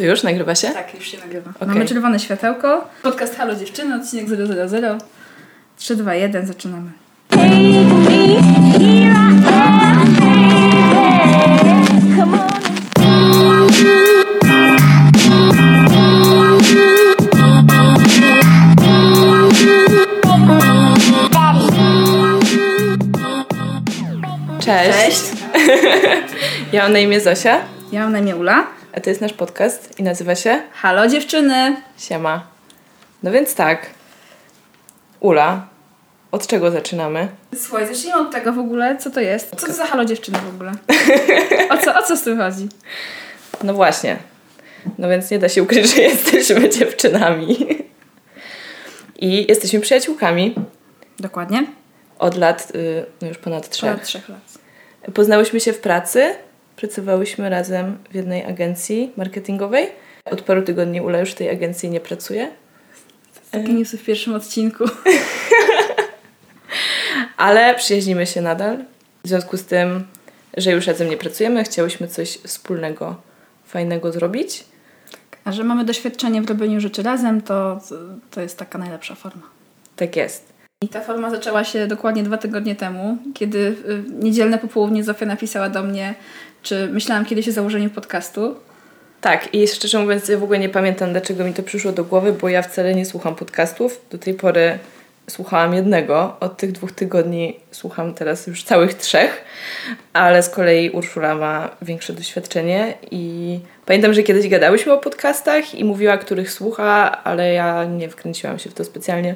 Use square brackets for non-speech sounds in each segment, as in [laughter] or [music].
To już nagrywa się? Tak, już się nagrywa. Okej. Mamy czerwone światełko. Podcast Halo Dziewczyny, odcinek 000. 3, 2, 1, zaczynamy. Cześć. Cześć. [laughs] Ja mam na imię Zosia, Ja mam na imię Ula. A to jest nasz podcast i nazywa się Halo Dziewczyny! Siema. No więc tak. Ula, od czego zaczynamy? Słuchaj, zacznijmy od tego w ogóle, co to jest. Co to za Halo Dziewczyny w ogóle? [laughs] O co, o co z tym chodzi? No właśnie. No więc nie da się ukryć, że jesteśmy dziewczynami. I jesteśmy przyjaciółkami Dokładnie? od lat, y, no już ponad trzech. Od trzech lat. Poznałyśmy się w pracy, pracowałyśmy razem w jednej agencji marketingowej. Od paru tygodni Ula już w tej agencji nie pracuje, Takie newsy w pierwszym odcinku. [laughs] ale przyjaźnimy się nadal. W związku z tym, że już razem nie pracujemy, chciałyśmy coś wspólnego, fajnego zrobić. A że mamy doświadczenie w robieniu rzeczy razem, to, to jest taka najlepsza forma. Tak jest. I ta forma zaczęła się dokładnie dwa tygodnie temu, kiedy y, niedzielne popołudnie Zofia napisała do mnie, czy myślałam kiedyś o założeniu podcastu. Tak, i szczerze mówiąc, ja w ogóle nie pamiętam, dlaczego mi to przyszło do głowy, bo ja wcale nie słucham podcastów. Do tej pory słuchałam jednego, od tych dwóch tygodni słucham teraz już całych trzech, ale z kolei Urszula ma większe doświadczenie i pamiętam, że kiedyś gadałyśmy o podcastach i mówiła, których słucha, ale ja nie wkręciłam się w to specjalnie.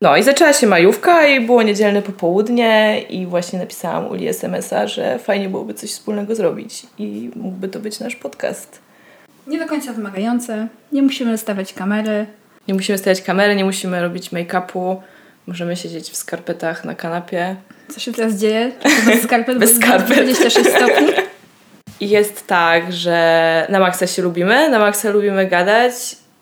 No i zaczęła się majówka i było niedzielne popołudnie i właśnie napisałam Uli SMS-a, że fajnie byłoby coś wspólnego zrobić i mógłby to być nasz podcast. Nie do końca wymagające, nie musimy stawiać kamery. Nie musimy stawiać kamery, nie musimy robić make-upu, możemy siedzieć w skarpetach na kanapie. Co się teraz dzieje? Bez skarpet, Bez skarpet. 26 stopni. [laughs] I jest tak, że na maksa się lubimy, na maksa lubimy gadać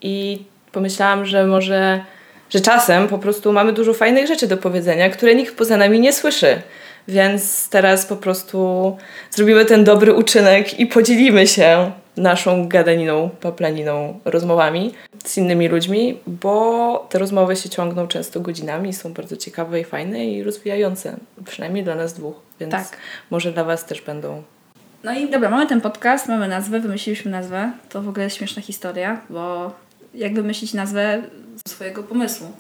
i pomyślałam, że może, że czasem po prostu mamy dużo fajnych rzeczy do powiedzenia, które nikt poza nami nie słyszy. Więc teraz po prostu zrobimy ten dobry uczynek i podzielimy się naszą gadaniną, paplaniną, rozmowami z innymi ludźmi, bo te rozmowy się ciągną często godzinami, są bardzo ciekawe i fajne i rozwijające, przynajmniej dla nas dwóch, więc Tak. może dla Was też będą No i dobra, mamy ten podcast, mamy nazwę, wymyśliliśmy nazwę. To w ogóle jest śmieszna historia, bo jak wymyślić nazwę swojego pomysłu?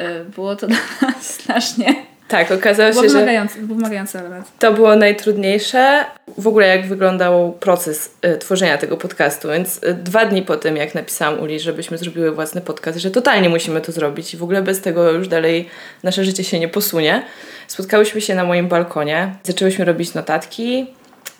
Y, Było to [laughs] dla nas strasznie. Tak, okazało się, że wymagający, był wymagający element. to było najtrudniejsze. W ogóle jak wyglądał proces y, tworzenia tego podcastu, więc y, dwa dni po tym, jak napisałam Uli, żebyśmy zrobiły własny podcast, że totalnie musimy to zrobić i w ogóle bez tego już dalej nasze życie się nie posunie, spotkałyśmy się na moim balkonie, zaczęłyśmy robić notatki,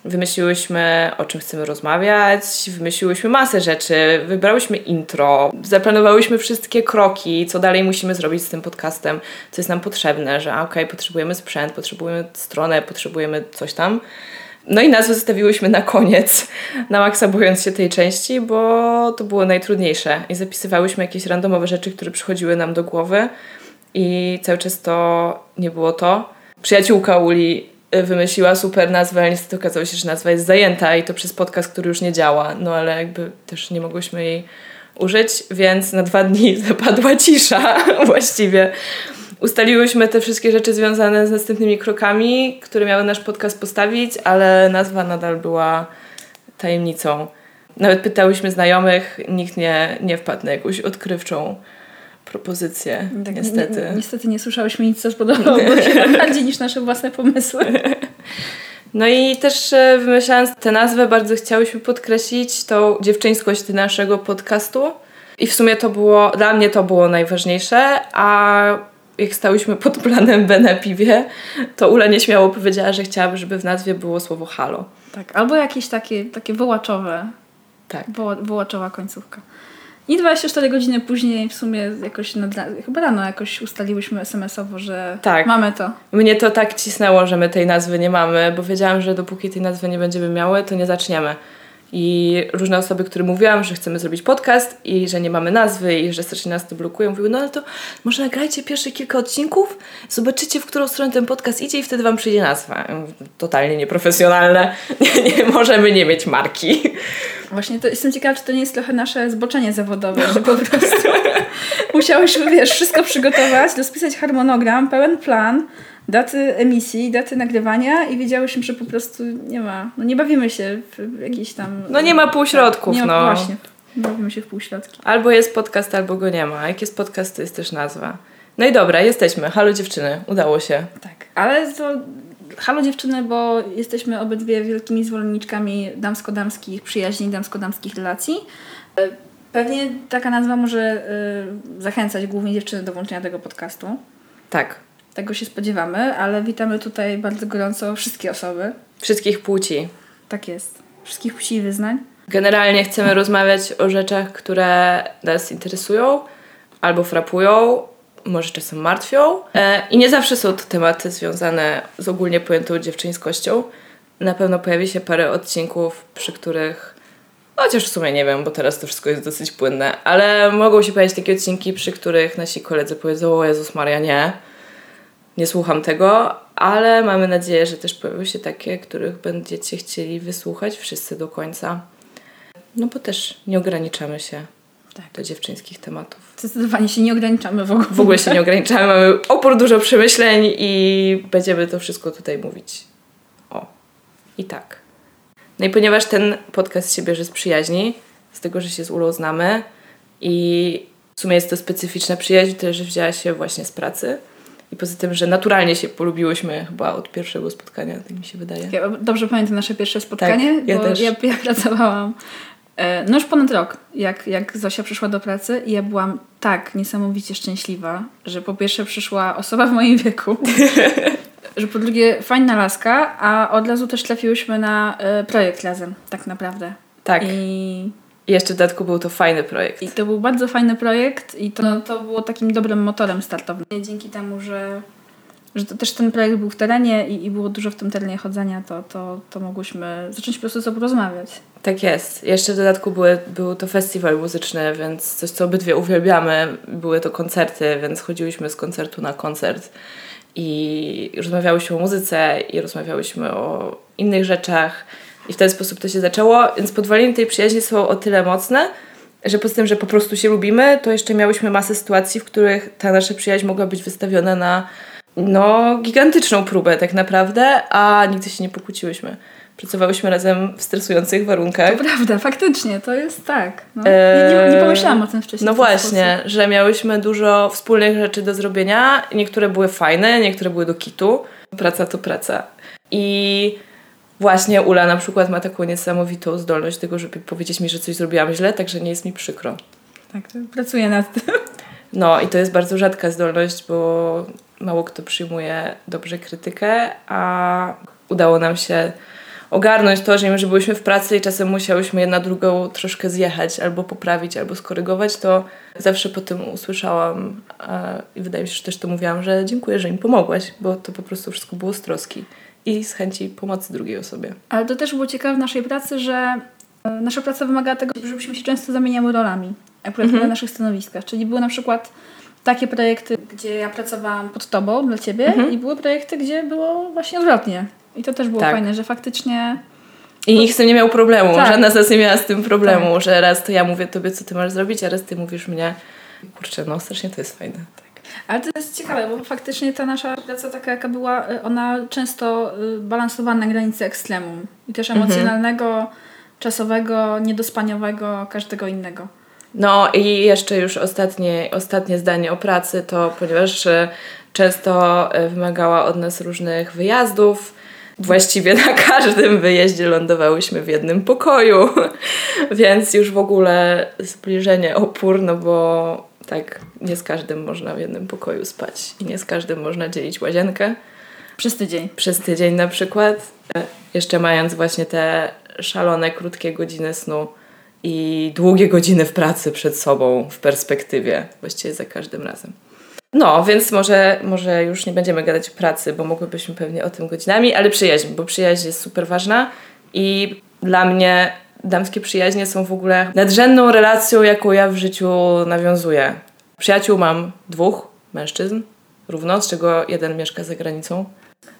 Wymyśliłyśmy, o czym chcemy rozmawiać, wymyśliłyśmy masę rzeczy, wybrałyśmy intro, zaplanowałyśmy wszystkie kroki, co dalej musimy zrobić z tym podcastem, co jest nam potrzebne, że okej, potrzebujemy sprzęt, potrzebujemy stronę, potrzebujemy coś tam. No i nazwę zostawiłyśmy na koniec, na maksa bojąc się tej części, bo to było najtrudniejsze. I zapisywałyśmy jakieś randomowe rzeczy, które przychodziły nam do głowy i cały czas to nie było to. Przyjaciółka Uli wymyśliła super nazwę, ale niestety okazało się, że nazwa jest zajęta i to przez podcast, który już nie działa. No ale jakby też nie mogłyśmy jej użyć, więc na dwa dni [laughs] zapadła cisza [laughs] właściwie. Ustaliłyśmy te wszystkie rzeczy związane z następnymi krokami, które miały nasz podcast postawić, ale nazwa nadal była tajemnicą. Nawet pytałyśmy znajomych, nikt nie, nie wpadł na jakąś odkrywczą propozycję, Tak, niestety. Ni- ni- niestety nie słyszałyśmy nic, co spodobałoby się [laughs] bardziej niż nasze własne pomysły. [laughs] No i też e, wymyślając tę nazwę, bardzo chciałyśmy podkreślić tą dziewczyńskość naszego podcastu. I w sumie to było, dla mnie to było najważniejsze, a jak stałyśmy pod planem B na piwie, to Ula nieśmiało powiedziała, że chciałaby, żeby w nazwie było słowo halo. Tak, albo jakieś takie, takie wołaczowe, Tak. woła, wołaczowa końcówka. I 24 godziny później w sumie jakoś, nad, chyba rano jakoś ustaliłyśmy SMS-owo, że Tak. mamy to. Mnie to tak cisnęło, że my tej nazwy nie mamy, bo wiedziałam, że dopóki tej nazwy nie będziemy miały, to nie zaczniemy. I różne osoby, które mówiłam, że chcemy zrobić podcast i że nie mamy nazwy i że strasznie nas to blokują, mówiły, no ale to może nagrajcie pierwsze kilka odcinków, zobaczycie, w którą stronę ten podcast idzie i wtedy wam przyjdzie nazwa. Totalnie nieprofesjonalne, [laughs] nie, nie możemy nie mieć marki. Właśnie to jestem ciekawa, czy to nie jest trochę nasze zboczenie zawodowe, że po prostu [laughs] musiałyśmy, wiesz, wszystko przygotować, rozpisać harmonogram, pełen plan, daty emisji, daty nagrywania i wiedziałyśmy, że po prostu nie ma, no nie bawimy się w jakiejś tam... No nie ma półśrodków, nie ma, no. Właśnie, nie bawimy się w półśrodki. Albo jest podcast, albo go nie ma. Jak jest podcast, to jest też nazwa. No i dobra, jesteśmy. Halo dziewczyny, udało się. Tak, ale to halo dziewczyny, bo jesteśmy obydwie wielkimi zwolenniczkami damsko-damskich przyjaźni, damsko-damskich relacji. E, Pewnie taka nazwa może y, zachęcać głównie dziewczyny do włączenia tego podcastu. Tak. Tego się spodziewamy, ale witamy tutaj bardzo gorąco wszystkie osoby. Wszystkich płci. Tak jest. Wszystkich płci i wyznań. Generalnie chcemy rozmawiać o rzeczach, które nas interesują albo frapują, może czasem martwią. E, I nie zawsze są to tematy związane z ogólnie pojętą dziewczyńskością. Na pewno pojawi się parę odcinków, przy których Chociaż w sumie nie wiem, bo teraz to wszystko jest dosyć płynne, ale mogą się pojawić takie odcinki, przy których nasi koledzy powiedzą: O Jezus Maria, nie, nie słucham tego, ale mamy nadzieję, że też pojawią się takie, których będziecie chcieli wysłuchać wszyscy do końca. No bo też nie ograniczamy się Tak. do dziewczyńskich tematów. Zdecydowanie się nie ograniczamy w ogóle. W ogóle się nie ograniczamy, mamy opór dużo przemyśleń i będziemy to wszystko tutaj mówić. O, i tak. No i ponieważ ten podcast się bierze z przyjaźni, z tego, że się z Ulą znamy i w sumie jest to specyficzna przyjaźń, tyle że wzięła się właśnie z pracy. I poza tym, że naturalnie się polubiłyśmy chyba od pierwszego spotkania, tak mi się wydaje. Ja dobrze pamiętam nasze pierwsze spotkanie, Tak, ja bo też. ja, ja pracowałam no już ponad rok, jak, jak Zosia przyszła do pracy i ja byłam tak niesamowicie szczęśliwa, że po pierwsze przyszła osoba w moim wieku, [laughs] że po drugie fajna laska, a od razu też trafiłyśmy na e, projekt razem, tak naprawdę. Tak. I, I jeszcze w dodatku był to fajny projekt. I to był bardzo fajny projekt i to, no, to było takim dobrym motorem startowym. Dzięki temu, że, że to też ten projekt był w terenie i, i było dużo w tym terenie chodzenia, to, to, to mogłyśmy zacząć po prostu ze sobą rozmawiać. Tak jest. Jeszcze w dodatku były, był to festiwal muzyczny, więc coś, co obydwie uwielbiamy. Były to koncerty, więc chodziłyśmy z koncertu na koncert i rozmawiałyśmy o muzyce i rozmawiałyśmy o innych rzeczach i w ten sposób to się zaczęło, więc podwaliny tej przyjaźni są o tyle mocne, że poza tym, że po prostu się lubimy, to jeszcze miałyśmy masę sytuacji, w których ta nasza przyjaźń mogła być wystawiona na no, gigantyczną próbę tak naprawdę, a nigdy się nie pokłóciłyśmy. Pracowałyśmy razem w stresujących warunkach. To prawda, faktycznie, to jest tak. No, nie, nie, nie pomyślałam o tym wcześniej. No właśnie, sposób. że miałyśmy dużo wspólnych rzeczy do zrobienia. Niektóre były fajne, niektóre były do kitu. Praca to praca. I właśnie Ula na przykład ma taką niesamowitą zdolność tego, żeby powiedzieć mi, że coś zrobiłam źle, także nie jest mi przykro. Tak, pracuję nad tym. No i to jest bardzo rzadka zdolność, bo mało kto przyjmuje dobrze krytykę, a udało nam się ogarnąć to, że mimo, że byłyśmy w pracy i czasem musiałyśmy jedna drugą troszkę zjechać, albo poprawić, albo skorygować, to zawsze po tym usłyszałam e, i wydaje mi się, że też to mówiłam, że dziękuję, że im pomogłaś, bo to po prostu wszystko było z troski i z chęci pomocy drugiej osobie. Ale to też było ciekawe w naszej pracy, że e, nasza praca wymagała tego, żebyśmy się często zamieniały rolami, akurat Mhm. na naszych stanowiskach. Czyli były na przykład takie projekty, gdzie ja pracowałam pod tobą dla ciebie Mhm. i były projekty, gdzie było właśnie odwrotnie. I to też było Tak. fajne, że faktycznie I nikt z tym nie miał problemu, Tak. żadna z nas nie miała z tym problemu, że raz to ja mówię tobie, co ty masz zrobić, a raz ty mówisz mnie. Kurczę, no strasznie to jest fajne. Ale to jest ciekawe, bo faktycznie ta nasza praca taka, jaka była, y, ona często y, balansowała na granicy ekstremum. I też Mhm. emocjonalnego, czasowego, niedospaniowego, każdego innego. No i jeszcze już ostatnie, ostatnie zdanie o pracy, to ponieważ e, często e, wymagała od nas różnych wyjazdów, właściwie na każdym wyjeździe lądowałyśmy w jednym pokoju, [laughs] więc już w ogóle zbliżenie opór, no bo tak nie z każdym można w jednym pokoju spać i nie z każdym można dzielić łazienkę Przez tydzień. przez tydzień na przykład, e, jeszcze mając właśnie te szalone, krótkie godziny snu i długie godziny w pracy przed sobą w perspektywie, właściwie za każdym razem. No, więc może, może już nie będziemy gadać o pracy, bo mogłybyśmy pewnie o tym godzinami, ale przyjaźń, bo przyjaźń jest super ważna i dla mnie damskie przyjaźnie są w ogóle nadrzędną relacją, jaką ja w życiu nawiązuję. Przyjaciół mam dwóch, mężczyzn, równo, z czego jeden mieszka za granicą.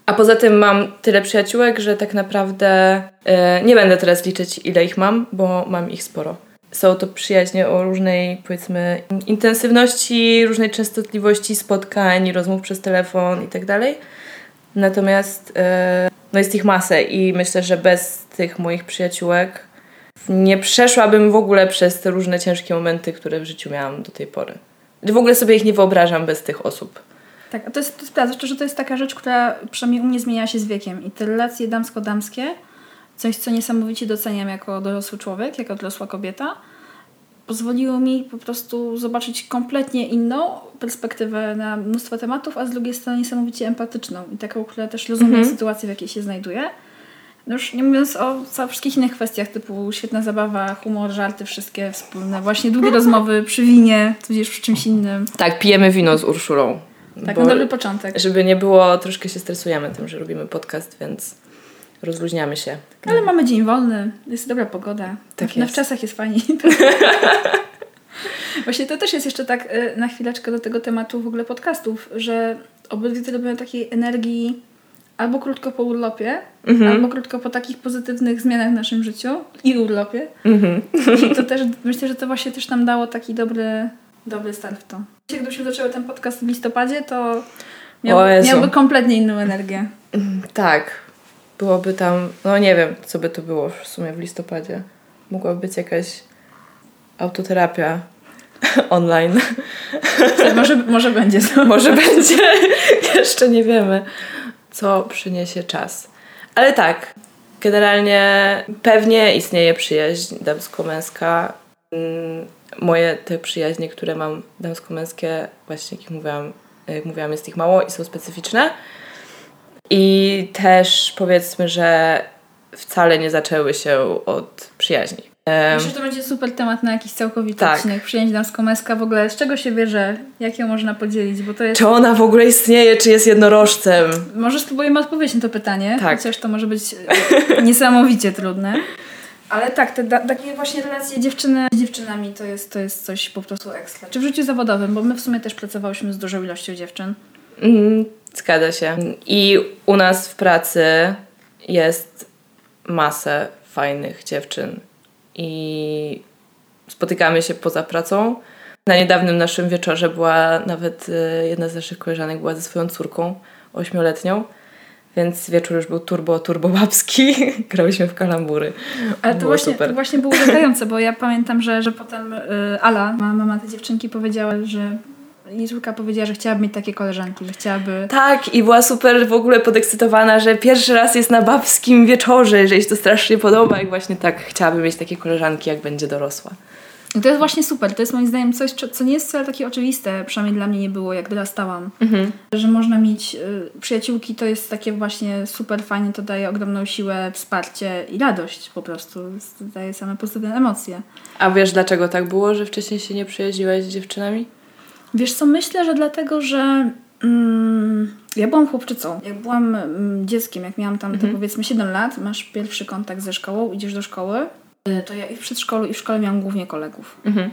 A poza tym mam tyle przyjaciółek, że tak naprawdę e, nie będę teraz liczyć, ile ich mam, bo mam ich sporo. Są to przyjaźnie o różnej, powiedzmy, intensywności, różnej częstotliwości spotkań, rozmów przez telefon i tak dalej. Natomiast e, no jest ich masę i myślę, że bez tych moich przyjaciółek nie przeszłabym w ogóle przez te różne ciężkie momenty, które w życiu miałam do tej pory. W ogóle sobie ich nie wyobrażam bez tych osób. Tak, to jest, to jest prawda, że to jest taka rzecz, która przynajmniej u mnie zmienia się z wiekiem. I te relacje damsko-damskie, coś co niesamowicie doceniam jako dorosły człowiek, jako dorosła kobieta, pozwoliło mi po prostu zobaczyć kompletnie inną perspektywę na mnóstwo tematów, a z drugiej strony niesamowicie empatyczną i taką, która też rozumie Mhm. sytuację, w jakiej się znajduje. No już nie mówiąc o wszystkich innych kwestiach, typu świetna zabawa, humor, żarty, wszystkie wspólne, właśnie długie [laughs] rozmowy przy winie, tudzież przy czymś innym. Tak, pijemy wino z Urszulą. Tak, Bo- na dobry początek. Żeby nie było, troszkę się stresujemy tym, że robimy podcast, więc rozluźniamy się. Ale mamy dzień wolny, jest dobra pogoda. Tak na jest. wczasach jest fajnie. [laughs] Właśnie to też jest jeszcze tak y, na chwileczkę do tego tematu w ogóle podcastów, że obydwie to robią takiej energii albo krótko po urlopie, Mhm. albo krótko po takich pozytywnych zmianach w naszym życiu i urlopie. Mhm. I to też, myślę, że to właśnie też nam dało taki dobry, dobry start w to. Gdybyśmy zaczęły ten podcast w listopadzie, to miałby, miałby kompletnie inną energię. Tak. Byłoby tam, no nie wiem, co by to było w sumie w listopadzie. Mogłaby być jakaś autoterapia [laughs] online. Może, może będzie. Może będzie. [laughs] [laughs] Jeszcze nie wiemy, co przyniesie czas. Ale tak, generalnie pewnie istnieje przyjaźń damsko-męska. Moje te przyjaźnie, które mam damsko-męskie, właśnie jak mówiłam, jak mówiłam, jest ich mało i są specyficzne. I też powiedzmy, że wcale nie zaczęły się od przyjaźni. Myślę, że to będzie super temat na jakiś całkowity Tak. odcinek. Przyjęć damsko-męska w ogóle. Z czego się bierze? Jak ją można podzielić? Bo to jest... Czy ona w ogóle istnieje, czy jest jednorożcem? Może spróbujemy odpowiedzieć na to pytanie, Tak. chociaż to może być e, niesamowicie trudne. Ale tak, te takie właśnie relacje dziewczyny z dziewczynami to jest, to jest coś po prostu ekstra. Czy w życiu zawodowym, bo my w sumie też pracowałyśmy z dużą ilością dziewczyn. Mm, Zgadza się. I u nas w pracy jest masę fajnych dziewczyn. I spotykamy się poza pracą. Na niedawnym naszym wieczorze była nawet y, jedna z naszych koleżanek była ze swoją córką, ośmioletnią. Więc wieczór już był turbo, turbo babski. [laughs] Grałyśmy w kalambury. Ale to Było właśnie, super. to właśnie było uderzające, bo ja pamiętam, że, że potem y, Ala, ma- mama tej dziewczynki powiedziała, że córka powiedziała, że chciałaby mieć takie koleżanki, że chciałaby... Tak, i była super w ogóle podekscytowana, że pierwszy raz jest na babskim wieczorze, że jej się to strasznie podoba i właśnie tak chciałaby mieć takie koleżanki, jak będzie dorosła. I to jest właśnie super. To jest moim zdaniem coś, co- nie jest wcale takie oczywiste, przynajmniej dla mnie nie było, jak dorastałam. Że można mieć y, przyjaciółki, to jest takie właśnie super fajne, to daje ogromną siłę, wsparcie i radość po prostu. Daje same pozytywne emocje. A wiesz, dlaczego tak było, że wcześniej się nie przyjaźniłaś z dziewczynami? Wiesz co, myślę, że dlatego, że mm, ja byłam chłopczycą. Jak byłam mm, dzieckiem, jak miałam tam te powiedzmy 7 lat, masz pierwszy kontakt ze szkołą, idziesz do szkoły, to ja i w przedszkolu, i w szkole miałam głównie kolegów. Mhm.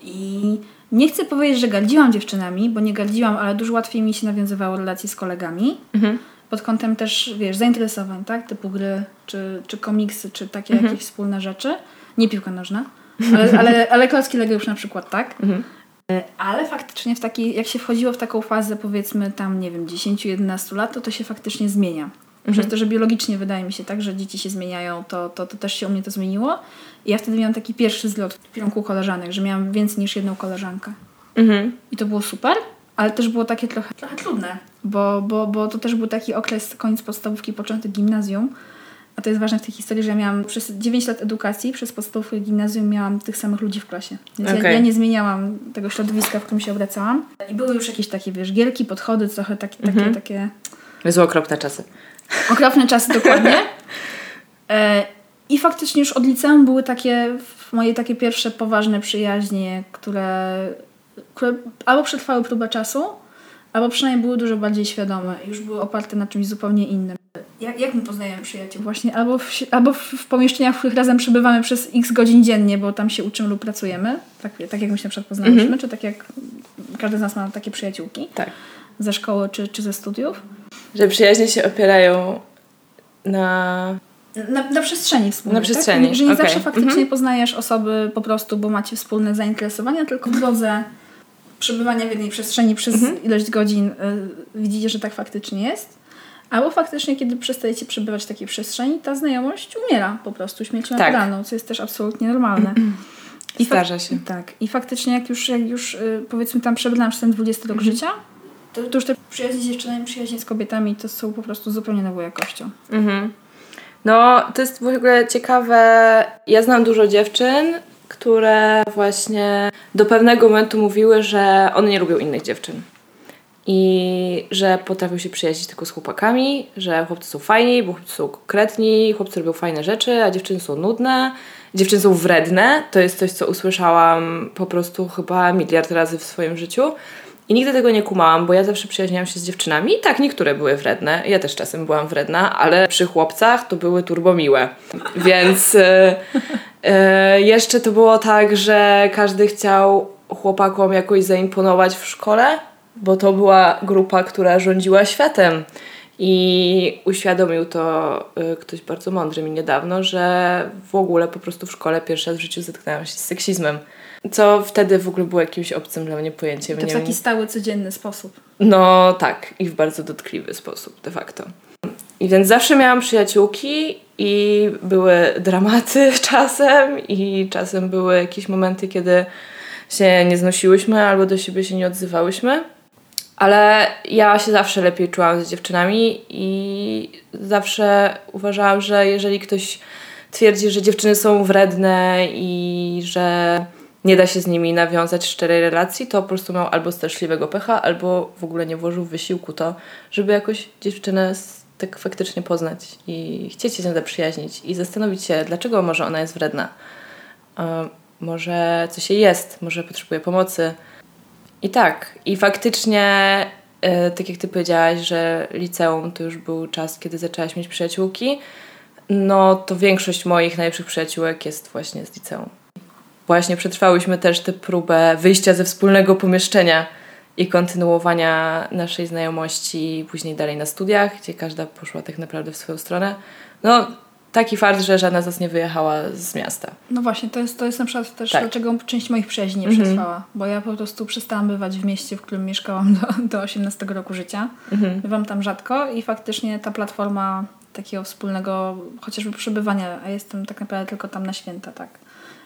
I nie chcę powiedzieć, że gardziłam dziewczynami, bo nie gardziłam, ale dużo łatwiej mi się nawiązywało relacje z kolegami. Mhm. Pod kątem też, wiesz, zainteresowań, tak? Typu gry, czy, czy komiksy, czy takie Mhm. jakieś wspólne rzeczy. Nie piłka nożna, ale, [laughs] ale, ale klocki Lego już na przykład, tak? Mhm. E, Ale faktycznie w taki, jak się wchodziło w taką fazę powiedzmy tam, nie wiem, 10-11 lat, to to się faktycznie zmienia. Mhm. Przez to, że biologicznie wydaje mi się tak, że dzieci się zmieniają, to, to, to też się u mnie to zmieniło. I ja wtedy miałam taki pierwszy zlot w kierunku koleżanek, że miałam więcej niż jedną koleżankę. Mhm. I to było super, ale też było takie trochę, trochę trudne, bo, bo, bo to też był taki okres koniec podstawówki, początek gimnazjum. A to jest ważne w tej historii, że ja miałam przez 9 lat edukacji, przez podstawówkę gimnazjum miałam tych samych ludzi w klasie. Więc ja, Okej. ja nie zmieniałam tego środowiska, w którym się obracałam. I były już jakieś takie, wiesz, gierki, podchody, trochę takie, takie, takie Jezu, okropne czasy. Okropne czasy dokładnie. [laughs] E, I faktycznie już od liceum były takie moje takie pierwsze poważne przyjaźnie, które, które albo przetrwały próbę czasu, albo przynajmniej były dużo bardziej świadome już były oparte na czymś zupełnie innym. Jak, jak my poznajemy przyjaciół? Właśnie albo w, albo w, pomieszczeniach, w których razem przebywamy przez x godzin dziennie, bo tam się uczymy lub pracujemy, tak, tak jak my się na przykład poznałyśmy, czy tak jak każdy z nas ma takie przyjaciółki Tak. ze szkoły czy, czy ze studiów. Że przyjaźnie się opierają na... Na, na przestrzeni wspólnej. Na przestrzeni, tak? Że nie okej. zawsze faktycznie Mhm. poznajesz osoby po prostu, bo macie wspólne zainteresowania, tylko w drodze przebywania w jednej przestrzeni przez Mhm. ilość godzin y, widzicie, że tak faktycznie jest. Albo faktycznie, kiedy przestajecie przebywać w takiej przestrzeni, ta znajomość umiera po prostu śmiercią Tak. naturalną, co jest też absolutnie normalne. I fak- Zdarza się. Tak. I faktycznie jak już, jak już y, powiedzmy tam przebrnęłam przez ten 20 rok Mhm. życia, to, to już te przyjaźnie z dziewczynami, przyjaźnie z kobietami to są po prostu zupełnie nową jakością. Mhm. No, to jest w ogóle ciekawe. Ja znam dużo dziewczyn, które właśnie do pewnego momentu mówiły, że one nie lubią innych dziewczyn. I że potrafią się przyjaźnić tylko z chłopakami, że chłopcy są fajni, bo chłopcy są konkretni, chłopcy robią fajne rzeczy, a dziewczyny są nudne. Dziewczyny są wredne. To jest coś, co usłyszałam po prostu chyba miliard razy w swoim życiu. I nigdy tego nie kumałam, bo ja zawsze przyjaźniałam się z dziewczynami. I tak, niektóre były wredne. Ja też czasem byłam wredna, ale przy chłopcach to były turbomiłe. Więc e, e, jeszcze to było tak, że każdy chciał chłopakom jakoś zaimponować w szkole, bo to była grupa, która rządziła światem. I uświadomił to y, ktoś bardzo mądry mi niedawno, że w ogóle po prostu w szkole pierwszy raz w życiu zetknęłam się z seksizmem. Co wtedy w ogóle było jakimś obcym dla mnie pojęciem. To w taki stały, codzienny sposób. no tak, i w bardzo dotkliwy sposób de facto. I więc zawsze miałam przyjaciółki i były dramaty [laughs] czasem i czasem były jakieś momenty, kiedy się nie znosiłyśmy albo do siebie się nie odzywałyśmy. Ale ja się zawsze lepiej czułam z dziewczynami i zawsze uważałam, że jeżeli ktoś twierdzi, że dziewczyny są wredne i że nie da się z nimi nawiązać szczerej relacji, to po prostu miał albo straszliwego pecha, albo w ogóle nie włożył wysiłku to, żeby jakoś dziewczynę tak faktycznie poznać i chcieć się z nią zaprzyjaźnić i zastanowić się, dlaczego może ona jest wredna. E, może coś jej jest, może potrzebuje pomocy. I tak, i faktycznie, e, tak jak ty powiedziałaś, że liceum to już był czas, kiedy zaczęłaś mieć przyjaciółki, no to większość moich najlepszych przyjaciółek jest właśnie z liceum. Właśnie przetrwałyśmy też tę próbę wyjścia ze wspólnego pomieszczenia i kontynuowania naszej znajomości później dalej na studiach, gdzie każda poszła tak naprawdę w swoją stronę. No, taki fakt, że żadna z nas nie wyjechała z miasta. No właśnie, to jest, to jest na przykład też, Tak. dlaczego część moich przyjaźni nie Mhm. przetrwała. Bo ja po prostu przestałam bywać w mieście, w którym mieszkałam do, do 18 roku życia. Mhm. Bywam tam rzadko i faktycznie ta platforma takiego wspólnego chociażby przebywania, a jestem tak naprawdę tylko tam na święta, tak.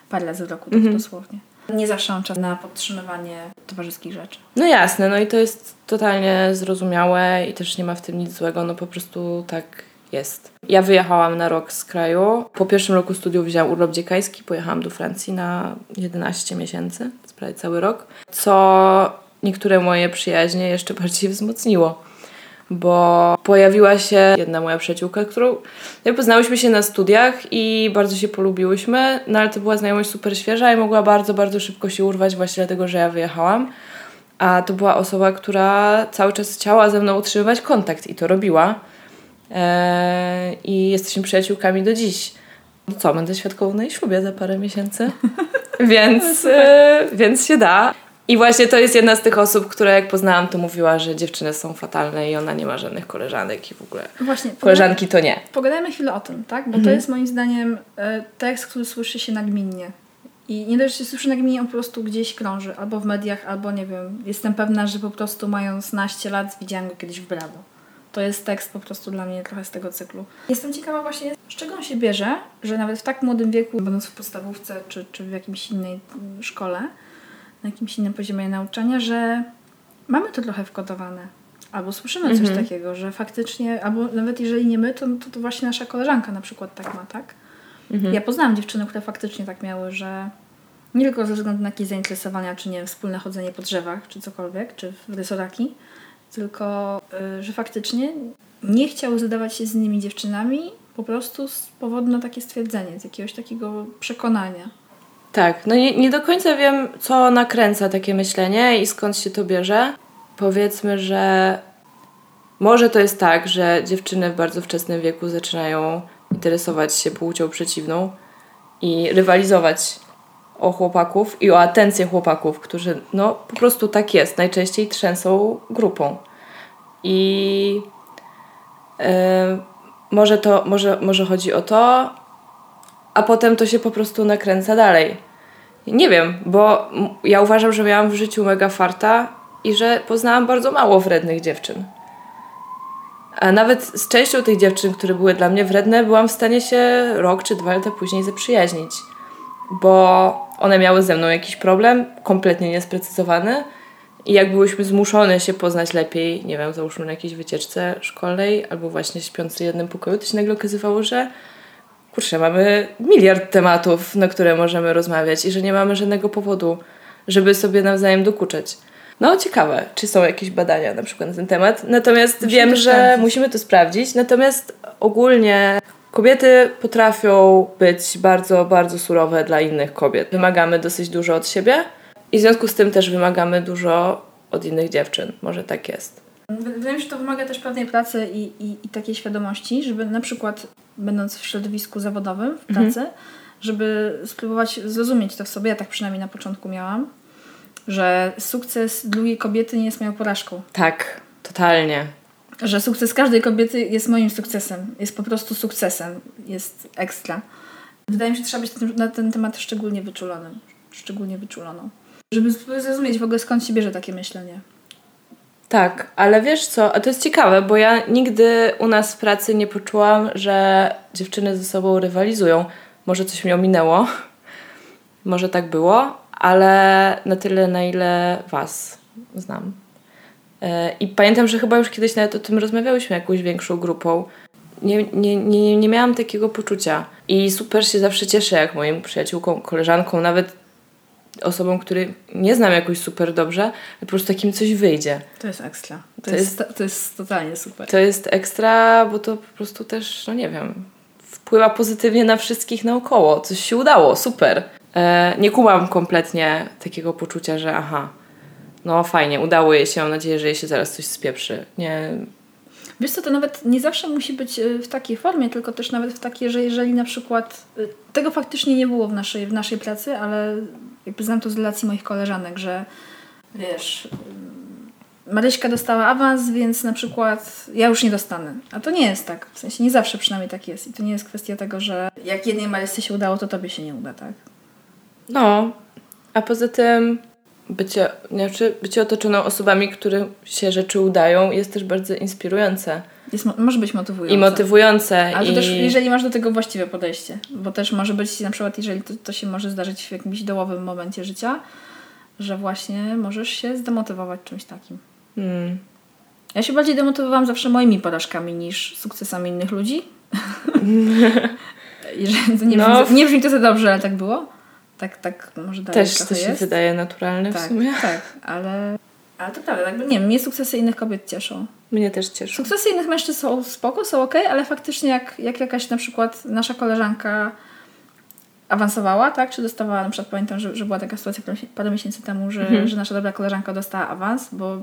Parę razy w roku, tak Mhm. dosłownie. Nie zawsze mam czas na podtrzymywanie towarzyskich rzeczy. No jasne, no i to jest totalnie zrozumiałe i też nie ma w tym nic złego, no po prostu tak jest. Ja wyjechałam na rok z kraju. Po pierwszym roku studiów wzięłam urlop dziekański, pojechałam do Francji na 11 miesięcy, prawie cały rok, co niektóre moje przyjaźnie jeszcze bardziej [laughs] wzmocniło. Bo pojawiła się jedna moja przyjaciółka, którą jak poznałyśmy się na studiach i bardzo się polubiłyśmy, no ale to była znajomość super świeża i mogła bardzo, bardzo szybko się urwać właśnie dlatego, że ja wyjechałam. A to była osoba, która cały czas chciała ze mną utrzymywać kontakt i to robiła. Eee, I jesteśmy przyjaciółkami do dziś. No co, będę świadkową na jej ślubie za parę miesięcy. [laughs] więc, e, więc się da. I właśnie to jest jedna z tych osób, która jak poznałam, to mówiła, że dziewczyny są fatalne i ona nie ma żadnych koleżanek i w ogóle Właśnie, koleżanki to nie. pogadajmy chwilę o tym, tak? Bo to Mhm. jest moim zdaniem e, tekst, który słyszy się nagminnie. I nie dość, że się słyszy nagminnie, on po prostu gdzieś krąży. Albo w mediach, albo nie wiem. Jestem pewna, że po prostu mając naście lat widziałam go kiedyś w Bravo. To jest tekst po prostu dla mnie trochę z tego cyklu. Jestem ciekawa właśnie, z czego on się bierze, że nawet w tak młodym wieku, będąc w podstawówce czy, czy w jakiejś innej szkole, na jakimś innym poziomie nauczania, że mamy to trochę wkodowane. Albo słyszymy coś Mhm. takiego, że faktycznie, albo nawet jeżeli nie my, to, to, to właśnie nasza koleżanka na przykład tak ma, tak? Mhm. Ja poznałam dziewczyny, które faktycznie tak miały, że nie tylko ze względu na jakieś zainteresowania, czy nie wiem, wspólne chodzenie po drzewach, czy cokolwiek, czy w rysoraki, tylko, y, że faktycznie nie chciały zadawać się z innymi dziewczynami po prostu z powodu na takie stwierdzenie, z jakiegoś takiego przekonania. Tak, no nie, nie do końca wiem, co nakręca takie myślenie i skąd się to bierze. Powiedzmy, że może to jest tak, że dziewczyny w bardzo wczesnym wieku zaczynają interesować się płcią przeciwną i rywalizować o chłopaków i o atencję chłopaków, którzy no po prostu tak jest, najczęściej trzęsą grupą. I E, może, to, może, może chodzi o to, a potem to się po prostu nakręca dalej. Nie wiem, bo ja uważam, że miałam w życiu mega farta i że poznałam bardzo mało wrednych dziewczyn. A nawet z częścią tych dziewczyn, które były dla mnie wredne, byłam w stanie się rok czy dwa lata później zaprzyjaźnić. Bo one miały ze mną jakiś problem, kompletnie niesprecyzowany. I jak byłyśmy zmuszone się poznać lepiej, nie wiem, załóżmy na jakiejś wycieczce szkolnej, albo właśnie śpiący w jednym pokoju, to się nagle okazywało, że kurczę, mamy miliard tematów, na które możemy rozmawiać i że nie mamy żadnego powodu, żeby sobie nawzajem dokuczać. No, ciekawe, czy są jakieś badania na przykład na ten temat. Natomiast musimy wiem, że sprawdzić. musimy to sprawdzić. Natomiast ogólnie kobiety potrafią być bardzo, bardzo surowe dla innych kobiet. Wymagamy dosyć dużo od siebie i w związku z tym też wymagamy dużo od innych dziewczyn. Może tak jest. Wydaje mi się, że to wymaga też pewnej pracy i, i, i takiej świadomości, żeby na przykład będąc w środowisku zawodowym, w pracy, mhm. żeby spróbować zrozumieć to w sobie, ja tak przynajmniej na początku miałam, że sukces drugiej kobiety nie jest moją porażką. Tak, totalnie. Że sukces każdej kobiety jest moim sukcesem. Jest po prostu sukcesem. Jest ekstra. Wydaje mi się, że trzeba być na ten temat szczególnie wyczulonym. Szczególnie wyczuloną. Żeby zrozumieć w ogóle skąd się bierze takie myślenie. Tak, ale wiesz co, a to jest ciekawe, bo ja nigdy u nas w pracy nie poczułam, że dziewczyny ze sobą rywalizują. Może coś mi ominęło, [laughs] może tak było, ale na tyle, na ile Was znam. E, I pamiętam, że chyba już kiedyś nawet o tym rozmawiałyśmy jakąś większą grupą. Nie, nie, nie, nie miałam takiego poczucia. I super się zawsze cieszę, jak moim przyjaciółką, koleżanką, nawet osobą, który nie znam jakoś super dobrze, po prostu takim coś wyjdzie. To jest ekstra. To, to jest, jest, to jest totalnie super. To jest ekstra, bo to po prostu też, no nie wiem, wpływa pozytywnie na wszystkich naokoło. Coś się udało, super. E, nie kumam kompletnie takiego poczucia, że aha, no fajnie, udało jej się, mam nadzieję, że jej się zaraz coś spieprzy. Nie. Wiesz co, to nawet nie zawsze musi być e, w takiej formie, tylko też nawet w takiej, że jeżeli na przykład e, tego faktycznie nie było w naszej, w naszej pracy, ale jakby znam to z relacji moich koleżanek, że wiesz, Maryśka dostała awans, więc na przykład ja już nie dostanę. A to nie jest tak. W sensie nie zawsze przynajmniej tak jest. I to nie jest kwestia tego, że jak jednej Marysce się udało, to tobie się nie uda, tak? No, a poza tym bycie, znaczy bycie otoczoną osobami, którym się rzeczy udają jest też bardzo inspirujące. Jest, może być motywujące. I motywujące. Ale i... też jeżeli masz do tego właściwe podejście, bo też może być na przykład, jeżeli to, to się może zdarzyć w jakimś dołowym momencie życia, że właśnie możesz się zdemotywować czymś takim. Hmm. Ja się bardziej demotywowałam zawsze moimi porażkami niż sukcesami innych ludzi. [laughs] Jeżeli, nie, no. brzmi, nie brzmi to za dobrze, ale tak było. Tak, tak może dalej Też to się jest. wydaje naturalne tak, w sumie. Tak, ale, ale to prawda. Jakby, nie wiem, mnie sukcesy innych kobiet cieszą. Mnie też cieszą. Sukcesy innych mężczyzn są spoko, są ok, ale faktycznie jak, jak jakaś na przykład nasza koleżanka awansowała, tak? Czy dostawała, na przykład pamiętam, że, że była taka sytuacja parę miesięcy temu, że, mhm. że nasza dobra koleżanka dostała awans, bo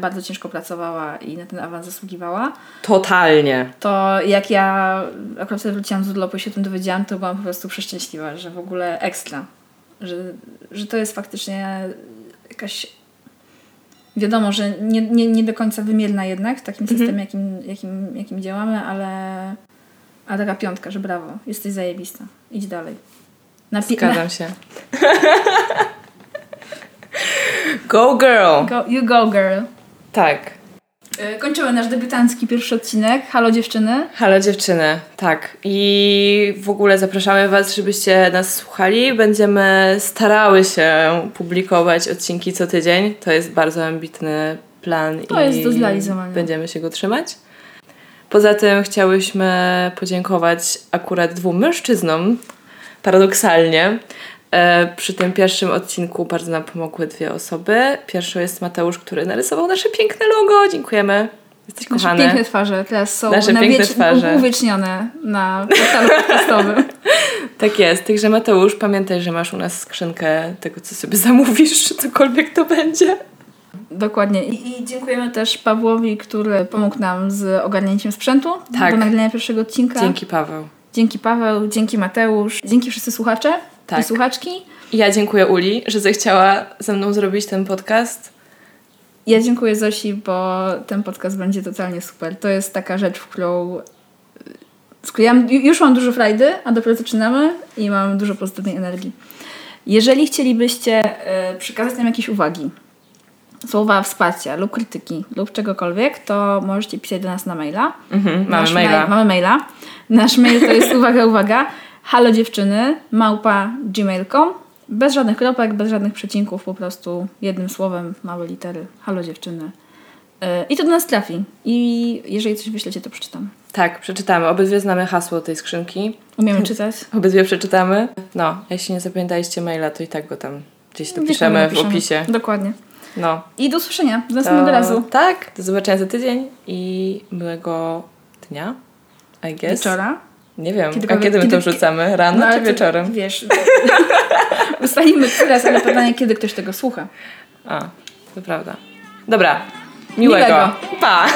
bardzo ciężko pracowała i na ten awans zasługiwała. Totalnie. To jak ja akurat wtedy wróciłam z urlopu i się o tym dowiedziałam, to byłam po prostu przeszczęśliwa, że w ogóle ekstra. Że, że to jest faktycznie jakaś wiadomo, że nie, nie, nie do końca wymierna jednak w takim mhm. systemie, jakim, jakim, jakim działamy, ale, ale taka piątka, że brawo, jesteś zajebista. Idź dalej. Na Zgadzam [laughs] się. Go girl! Go, you go girl. Tak. E, kończymy nasz debiutancki pierwszy odcinek. Halo dziewczyny. Halo dziewczyny, tak. I w ogóle zapraszamy Was, żebyście nas słuchali. Będziemy starały się publikować odcinki co tydzień. To jest bardzo ambitny plan to i jest do zrealizowania. będziemy się go trzymać. Poza tym chciałyśmy podziękować akurat dwóm mężczyznom, paradoksalnie, przy tym pierwszym odcinku bardzo nam pomogły dwie osoby. Pierwszą jest Mateusz, który narysował nasze piękne logo. Dziękujemy. Jesteś nasze kochany. piękne twarze teraz są nasze na piękne twarze. uwiecznione na portalu podcastowym. [laughs] tak jest. Także Mateusz, pamiętaj, że masz u nas skrzynkę tego, co sobie zamówisz, czy cokolwiek to będzie. Dokładnie. I, I, dziękujemy też Pawłowi, który pomógł nam z ogarnięciem sprzętu tak. do nagrania pierwszego odcinka. Dzięki Paweł. Dzięki Paweł, dzięki Mateusz, dzięki wszyscy słuchacze tak. i słuchaczki. Ja dziękuję Uli, że zechciała ze mną zrobić ten podcast. Ja dziękuję Zosi, bo ten podcast będzie totalnie super. To jest taka rzecz, w którą ja już mam dużo frajdy, a dopiero zaczynamy i mam dużo pozytywnej energii. Jeżeli chcielibyście e, przekazać nam jakieś uwagi, słowa wsparcia lub krytyki lub czegokolwiek, to możecie pisać do nas na maila. Mhm, mamy Nasz maila. Mail, mamy maila. Nasz mail to jest uwaga, uwaga, halo dziewczyny, małpa gmail.com bez żadnych kropek, bez żadnych przecinków, po prostu jednym słowem, małe litery, halo dziewczyny. Yy, I to do nas trafi. I jeżeli coś wyślecie, to przeczytam. Tak, przeczytamy. Obydwie znamy hasło tej skrzynki. Umiemy [laughs] czytać? Obydwie przeczytamy. No, jeśli nie zapamiętaliście maila, to i tak go tam gdzieś dopiszemy w opisie. Dokładnie. No. I do usłyszenia. Do To, następnego razu. Tak, do zobaczenia za tydzień i miłego dnia, I guess. Wieczora. Nie wiem, a Kiedykolwiek- kiedy my kiedy- to wrzucamy? Rano No, czy wieczorem? Wiesz. [laughs] Ustalimy teraz, ale pytanie, kiedy ktoś tego słucha. A, to prawda. Dobra, miłego. Miłego. Pa!